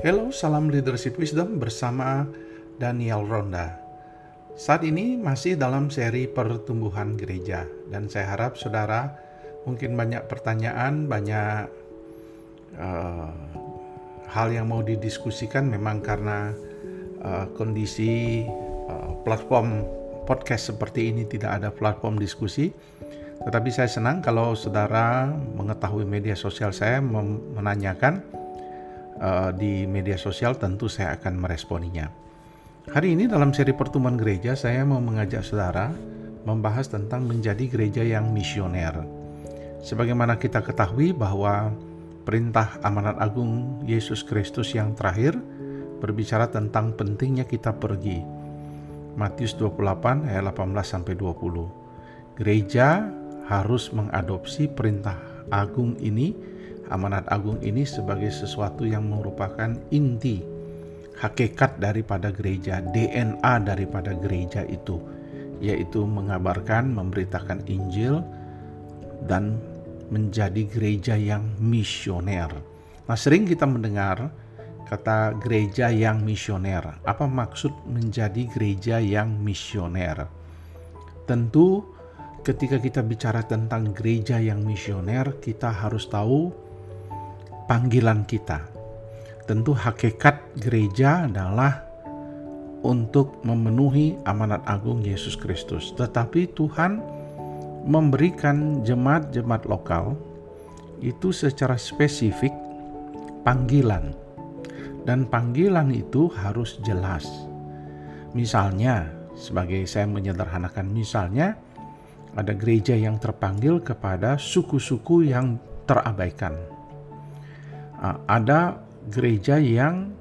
Hello, salam leadership wisdom bersama Daniel Ronda. Saat ini masih dalam seri pertumbuhan gereja dan saya harap saudara mungkin banyak pertanyaan, banyak uh, hal yang mau didiskusikan memang karena uh, kondisi uh, platform podcast seperti ini tidak ada platform diskusi. Tetapi saya senang kalau saudara mengetahui media sosial saya menanyakan uh, di media sosial tentu saya akan meresponinya. Hari ini dalam seri pertemuan gereja saya mau mengajak saudara membahas tentang menjadi gereja yang misioner. Sebagaimana kita ketahui bahwa perintah amanat agung Yesus Kristus yang terakhir berbicara tentang pentingnya kita pergi. Matius 28 ayat 18 sampai 20. Gereja harus mengadopsi perintah agung ini amanat agung ini sebagai sesuatu yang merupakan inti hakikat daripada gereja, DNA daripada gereja itu, yaitu mengabarkan, memberitakan Injil, dan menjadi gereja yang misioner. Nah, sering kita mendengar kata gereja yang misioner. Apa maksud menjadi gereja yang misioner? Tentu, ketika kita bicara tentang gereja yang misioner, kita harus tahu panggilan kita. Tentu hakikat gereja adalah untuk memenuhi amanat agung Yesus Kristus. Tetapi Tuhan memberikan jemaat-jemaat lokal itu secara spesifik panggilan. Dan panggilan itu harus jelas. Misalnya, sebagai saya menyederhanakan misalnya, ada gereja yang terpanggil kepada suku-suku yang terabaikan ada gereja yang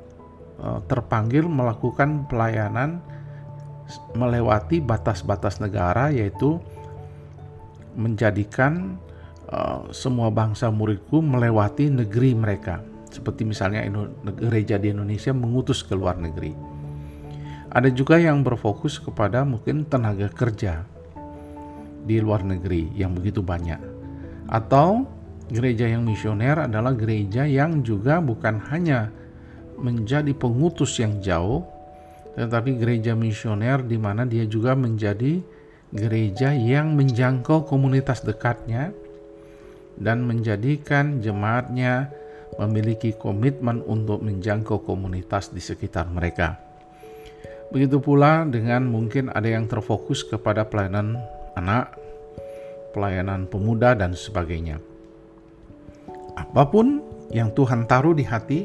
eh, terpanggil melakukan pelayanan melewati batas-batas negara yaitu menjadikan uh, semua bangsa muridku melewati negeri mereka. Seperti misalnya gereja di Indonesia mengutus ke luar negeri. Ada juga yang berfokus kepada mungkin tenaga kerja di luar negeri yang begitu banyak. Atau Gereja yang misioner adalah gereja yang juga bukan hanya menjadi pengutus yang jauh, tetapi gereja misioner di mana dia juga menjadi gereja yang menjangkau komunitas dekatnya dan menjadikan jemaatnya memiliki komitmen untuk menjangkau komunitas di sekitar mereka. Begitu pula dengan mungkin ada yang terfokus kepada pelayanan anak, pelayanan pemuda, dan sebagainya. Apa pun yang Tuhan taruh di hati,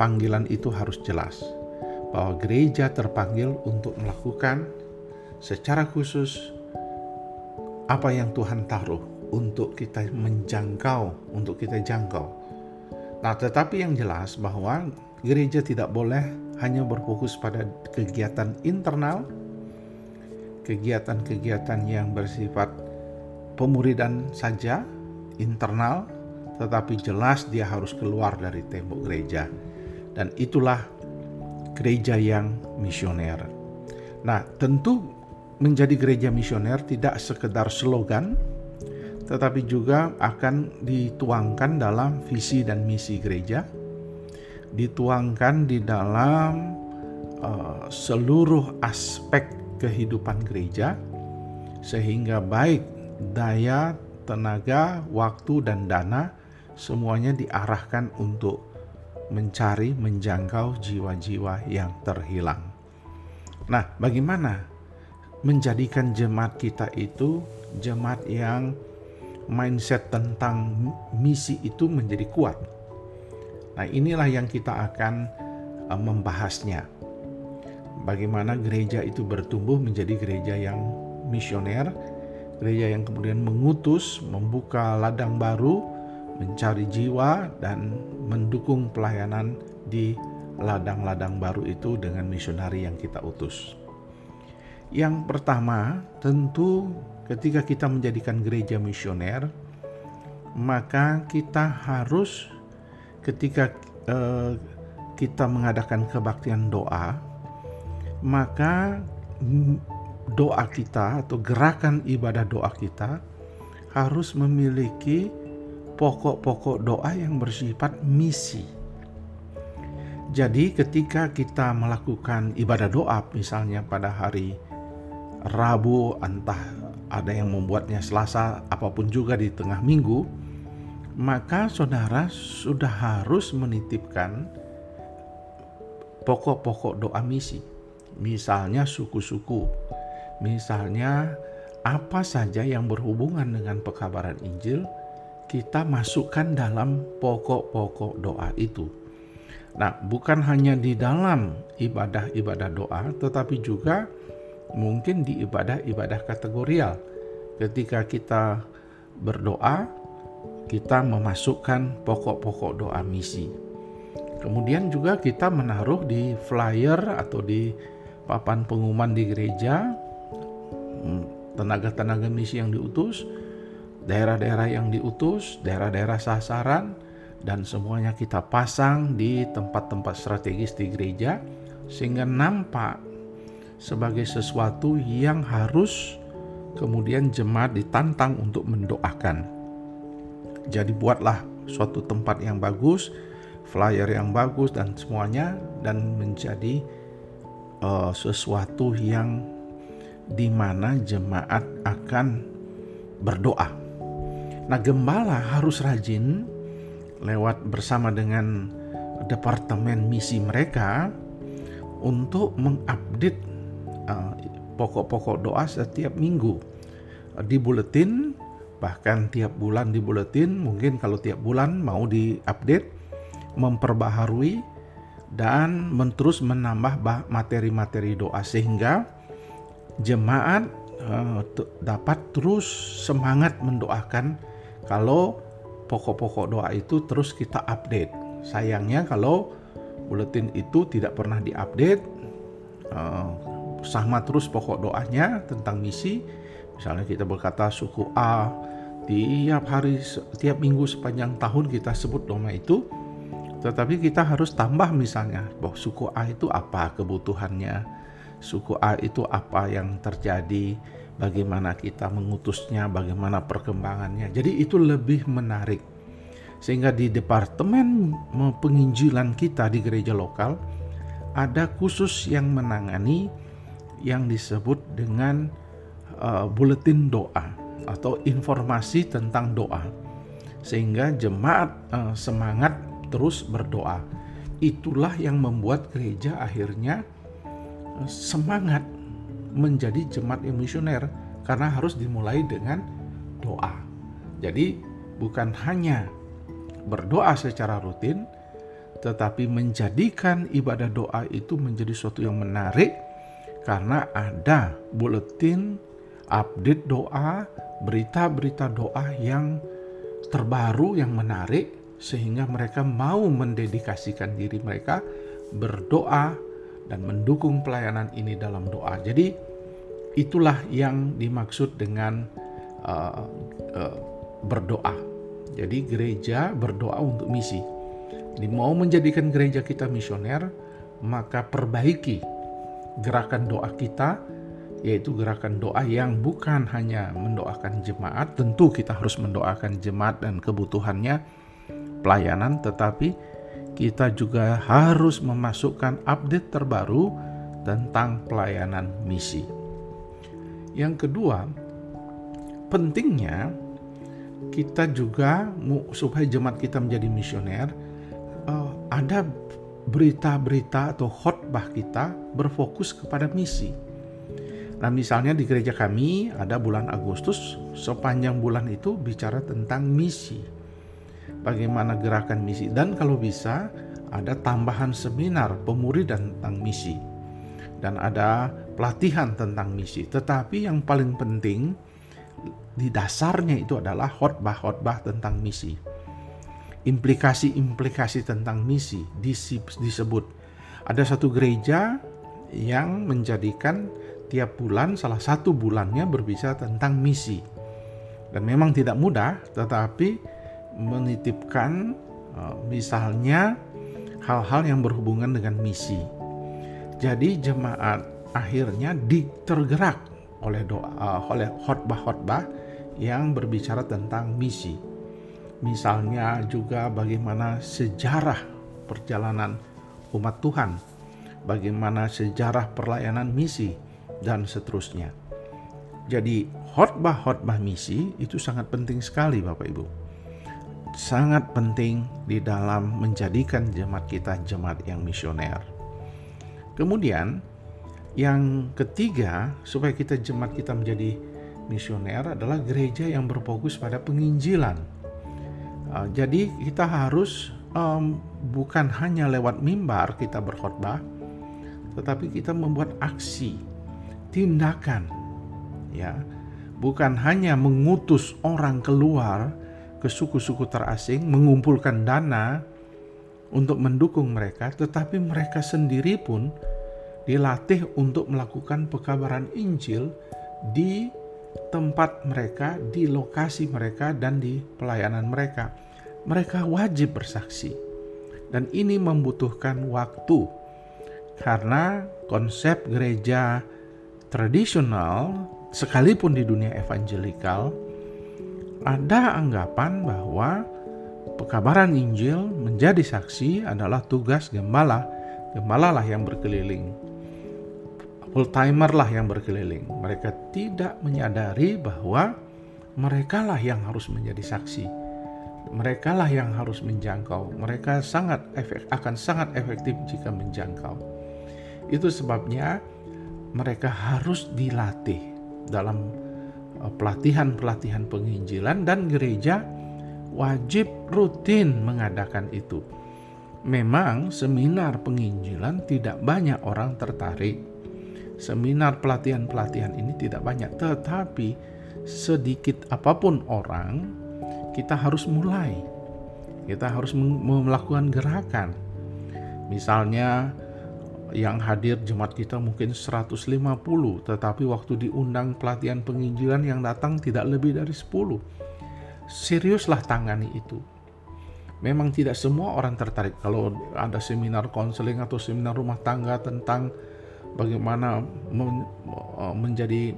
panggilan itu harus jelas. Bahwa gereja terpanggil untuk melakukan secara khusus apa yang Tuhan taruh untuk kita menjangkau, untuk kita jangkau. Nah, tetapi yang jelas bahwa gereja tidak boleh hanya berfokus pada kegiatan internal, kegiatan-kegiatan yang bersifat pemuridan saja, internal, tetapi jelas dia harus keluar dari tembok gereja. Dan itulah gereja yang misioner. Nah, tentu menjadi gereja misioner tidak sekedar slogan, tetapi juga akan dituangkan dalam visi dan misi gereja, dituangkan di dalam uh, seluruh aspek kehidupan gereja, sehingga baik daya, tenaga, waktu, dan dana semuanya diarahkan untuk mencari, menjangkau jiwa-jiwa yang terhilang. Nah, bagaimana menjadikan jemaat kita itu jemaat yang mindset tentang misi itu menjadi kuat? Nah, inilah yang kita akan uh, membahasnya. Bagaimana gereja itu bertumbuh menjadi gereja yang misioner, gereja yang kemudian mengutus, membuka ladang baru, mencari jiwa dan mendukung pelayanan di ladang-ladang baru itu dengan misionari yang kita utus. Yang pertama, tentu ketika kita menjadikan gereja misioner, maka kita harus ketika eh, kita mengadakan kebaktian doa, maka doa kita atau gerakan ibadah doa kita harus memiliki pokok-pokok doa yang bersifat misi. Jadi ketika kita melakukan ibadah doa misalnya pada hari Rabu entah ada yang membuatnya Selasa apa pun juga di tengah minggu maka saudara sudah harus menitipkan pokok-pokok doa misi misalnya suku-suku misalnya apa saja yang berhubungan dengan pekabaran Injil kita masukkan dalam pokok-pokok doa itu Nah, bukan hanya di dalam ibadah-ibadah doa, tetapi juga mungkin di ibadah-ibadah kategorial. Ketika kita berdoa, kita memasukkan pokok-pokok doa misi. Kemudian juga kita menaruh di flyer atau di papan pengumuman di gereja hmm, tenaga-tenaga misi yang diutus, daerah-daerah yang diutus, daerah-daerah sasaran, dan semuanya kita pasang di tempat-tempat strategis di gereja sehingga nampak sebagai sesuatu yang harus kemudian jemaat ditantang untuk mendoakan. Jadi buatlah suatu tempat yang bagus, flyer yang bagus dan semuanya dan menjadi uh, sesuatu yang di mana jemaat akan berdoa. Nah, gembala harus rajin lewat bersama dengan departemen misi mereka untuk mengupdate uh, pokok-pokok doa setiap minggu. Uh, di buletin bahkan tiap bulan di buletin mungkin kalau tiap bulan mau diupdate memperbaharui dan terus menambah materi-materi doa sehingga jemaat uh, dapat terus semangat mendoakan kalau pokok-pokok doa itu terus kita update. Sayangnya kalau buletin itu tidak pernah diupdate, uh, sama terus pokok doanya tentang misi. Misalnya kita berkata suku A, tiap hari, tiap minggu sepanjang tahun kita sebut doa itu, tetapi kita harus tambah misalnya bahwa suku A itu apa kebutuhannya, suku A itu apa yang terjadi, bagaimana kita mengutusnya, bagaimana perkembangannya. Jadi itu lebih menarik. Sehingga di departemen penginjilan kita di gereja lokal ada khusus yang menangani yang disebut dengan uh, buletin doa atau informasi tentang doa. Sehingga jemaat uh, semangat terus berdoa. Itulah yang membuat gereja akhirnya uh, semangat menjadi jemaat misioner karena harus dimulai dengan doa. Jadi bukan hanya berdoa secara rutin, tetapi menjadikan ibadah doa itu menjadi sesuatu yang menarik karena ada buletin, update doa, berita-berita doa yang terbaru yang menarik sehingga mereka mau mendedikasikan diri mereka berdoa dan mendukung pelayanan ini dalam doa. Jadi itulah yang dimaksud dengan uh, uh, berdoa. Jadi gereja berdoa untuk misi. Jadi mau menjadikan gereja kita misioner, maka perbaiki gerakan doa kita yaitu gerakan doa yang bukan hanya mendoakan jemaat, tentu kita harus mendoakan jemaat dan kebutuhannya pelayanan, tetapi kita juga harus memasukkan update terbaru tentang pelayanan misi. Yang kedua, pentingnya kita juga supaya jemaat kita menjadi misioner uh, ada berita-berita atau khotbah kita berfokus kepada misi. Nah, misalnya di gereja kami ada bulan Agustus, sepanjang bulan itu bicara tentang misi bagaimana gerakan misi dan kalau bisa ada tambahan seminar pemuridan tentang misi dan ada pelatihan tentang misi. Tetapi yang paling penting di dasarnya itu adalah khotbah-khotbah tentang misi. Implikasi-implikasi tentang misi disebut. Ada satu gereja yang menjadikan tiap bulan salah satu bulannya berbicara tentang misi. Dan memang tidak mudah, tetapi menitipkan uh, misalnya hal-hal yang berhubungan dengan misi. Jadi jemaat akhirnya ditergerak oleh doa uh, oleh khotbah-khotbah yang berbicara tentang misi. Misalnya juga bagaimana sejarah perjalanan umat Tuhan, bagaimana sejarah pelayanan misi, dan seterusnya. Jadi, khotbah-khotbah misi itu sangat penting sekali, Bapak Ibu. Sangat penting di dalam menjadikan jemaat kita jemaat yang misioner. Kemudian, yang ketiga, supaya kita jemaat kita menjadi misioner adalah gereja yang berfokus pada penginjilan. Uh, jadi kita harus um, bukan hanya lewat mimbar kita berkhotbah, tetapi kita membuat aksi, tindakan, ya, bukan hanya mengutus orang keluar ke suku-suku terasing, mengumpulkan dana untuk mendukung mereka, tetapi mereka sendiri pun dilatih untuk melakukan pekabaran Injil di tempat mereka, di lokasi mereka, dan di pelayanan mereka. Mereka wajib bersaksi, dan ini membutuhkan waktu karena konsep gereja tradisional, sekalipun di dunia evangelikal, ada anggapan bahwa pekabaran Injil menjadi saksi adalah tugas gembala. Gembala lah yang berkeliling full timer lah yang berkeliling. Mereka tidak menyadari bahwa mereka lah yang harus menjadi saksi. Mereka lah yang harus menjangkau. Mereka sangat efek, akan sangat efektif jika menjangkau. Itu sebabnya mereka harus dilatih dalam pelatihan-pelatihan penginjilan dan gereja wajib rutin mengadakan itu. Memang seminar penginjilan tidak banyak orang tertarik seminar pelatihan-pelatihan ini tidak banyak, tetapi sedikit apa pun orang, kita harus mulai. Kita harus melakukan gerakan. Misalnya yang hadir jemaat kita mungkin 150, tetapi waktu diundang pelatihan penginjilan yang datang tidak lebih dari 10. Seriuslah tangani itu. Memang tidak semua orang tertarik kalau ada seminar konseling atau seminar rumah tangga tentang bagaimana men, uh, menjadi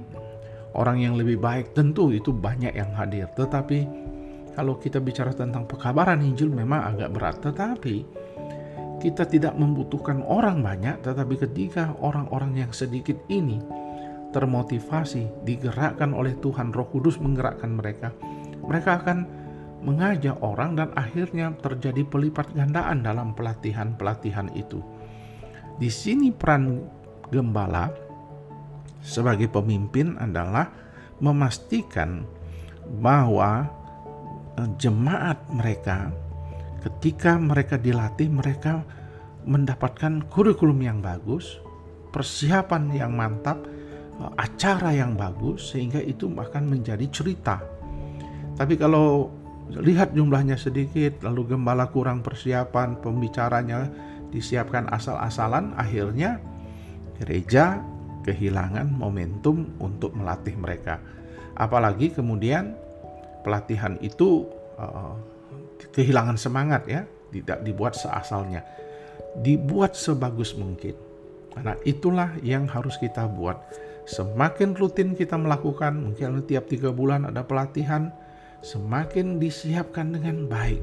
orang yang lebih baik tentu itu banyak yang hadir tetapi kalau kita bicara tentang pekabaran Injil memang agak berat tetapi kita tidak membutuhkan orang banyak tetapi ketika orang-orang yang sedikit ini termotivasi digerakkan oleh Tuhan Roh Kudus menggerakkan mereka mereka akan mengajak orang dan akhirnya terjadi pelipat gandaan dalam pelatihan-pelatihan itu. Di sini peran gembala sebagai pemimpin adalah memastikan bahwa eh, jemaat mereka ketika mereka dilatih mereka mendapatkan kurikulum yang bagus, persiapan yang mantap, eh, acara yang bagus sehingga itu akan menjadi cerita. Tapi kalau lihat jumlahnya sedikit lalu gembala kurang persiapan, pembicaranya disiapkan asal-asalan akhirnya gereja kehilangan momentum untuk melatih mereka. Apalagi kemudian pelatihan itu uh, kehilangan semangat ya, tidak dibuat seasalnya. Dibuat sebagus mungkin. Karena itulah yang harus kita buat. Semakin rutin kita melakukan, mungkin tiap tiga bulan ada pelatihan, semakin disiapkan dengan baik,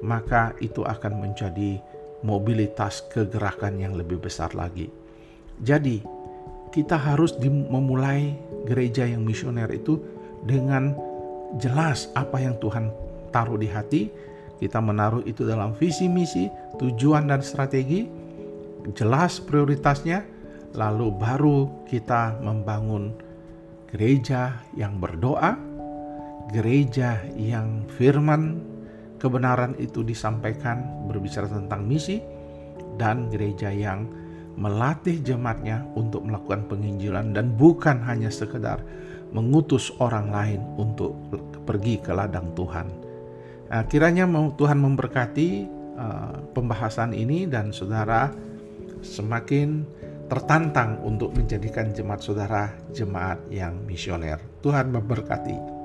maka itu akan menjadi mobilitas kegerakan yang lebih besar lagi. Jadi, kita harus memulai gereja yang misioner itu dengan jelas apa yang Tuhan taruh di hati. Kita menaruh itu dalam visi misi, tujuan dan strategi, jelas prioritasnya, lalu baru kita membangun gereja yang berdoa, gereja yang firman kebenaran itu disampaikan berbicara tentang misi, dan gereja yang melatih jemaatnya untuk melakukan penginjilan dan bukan hanya sekedar mengutus orang lain untuk pergi ke ladang Tuhan. Nah, kiranya Tuhan memberkati uh, pembahasan ini dan saudara semakin tertantang untuk menjadikan jemaat saudara jemaat yang misioner. Tuhan memberkati.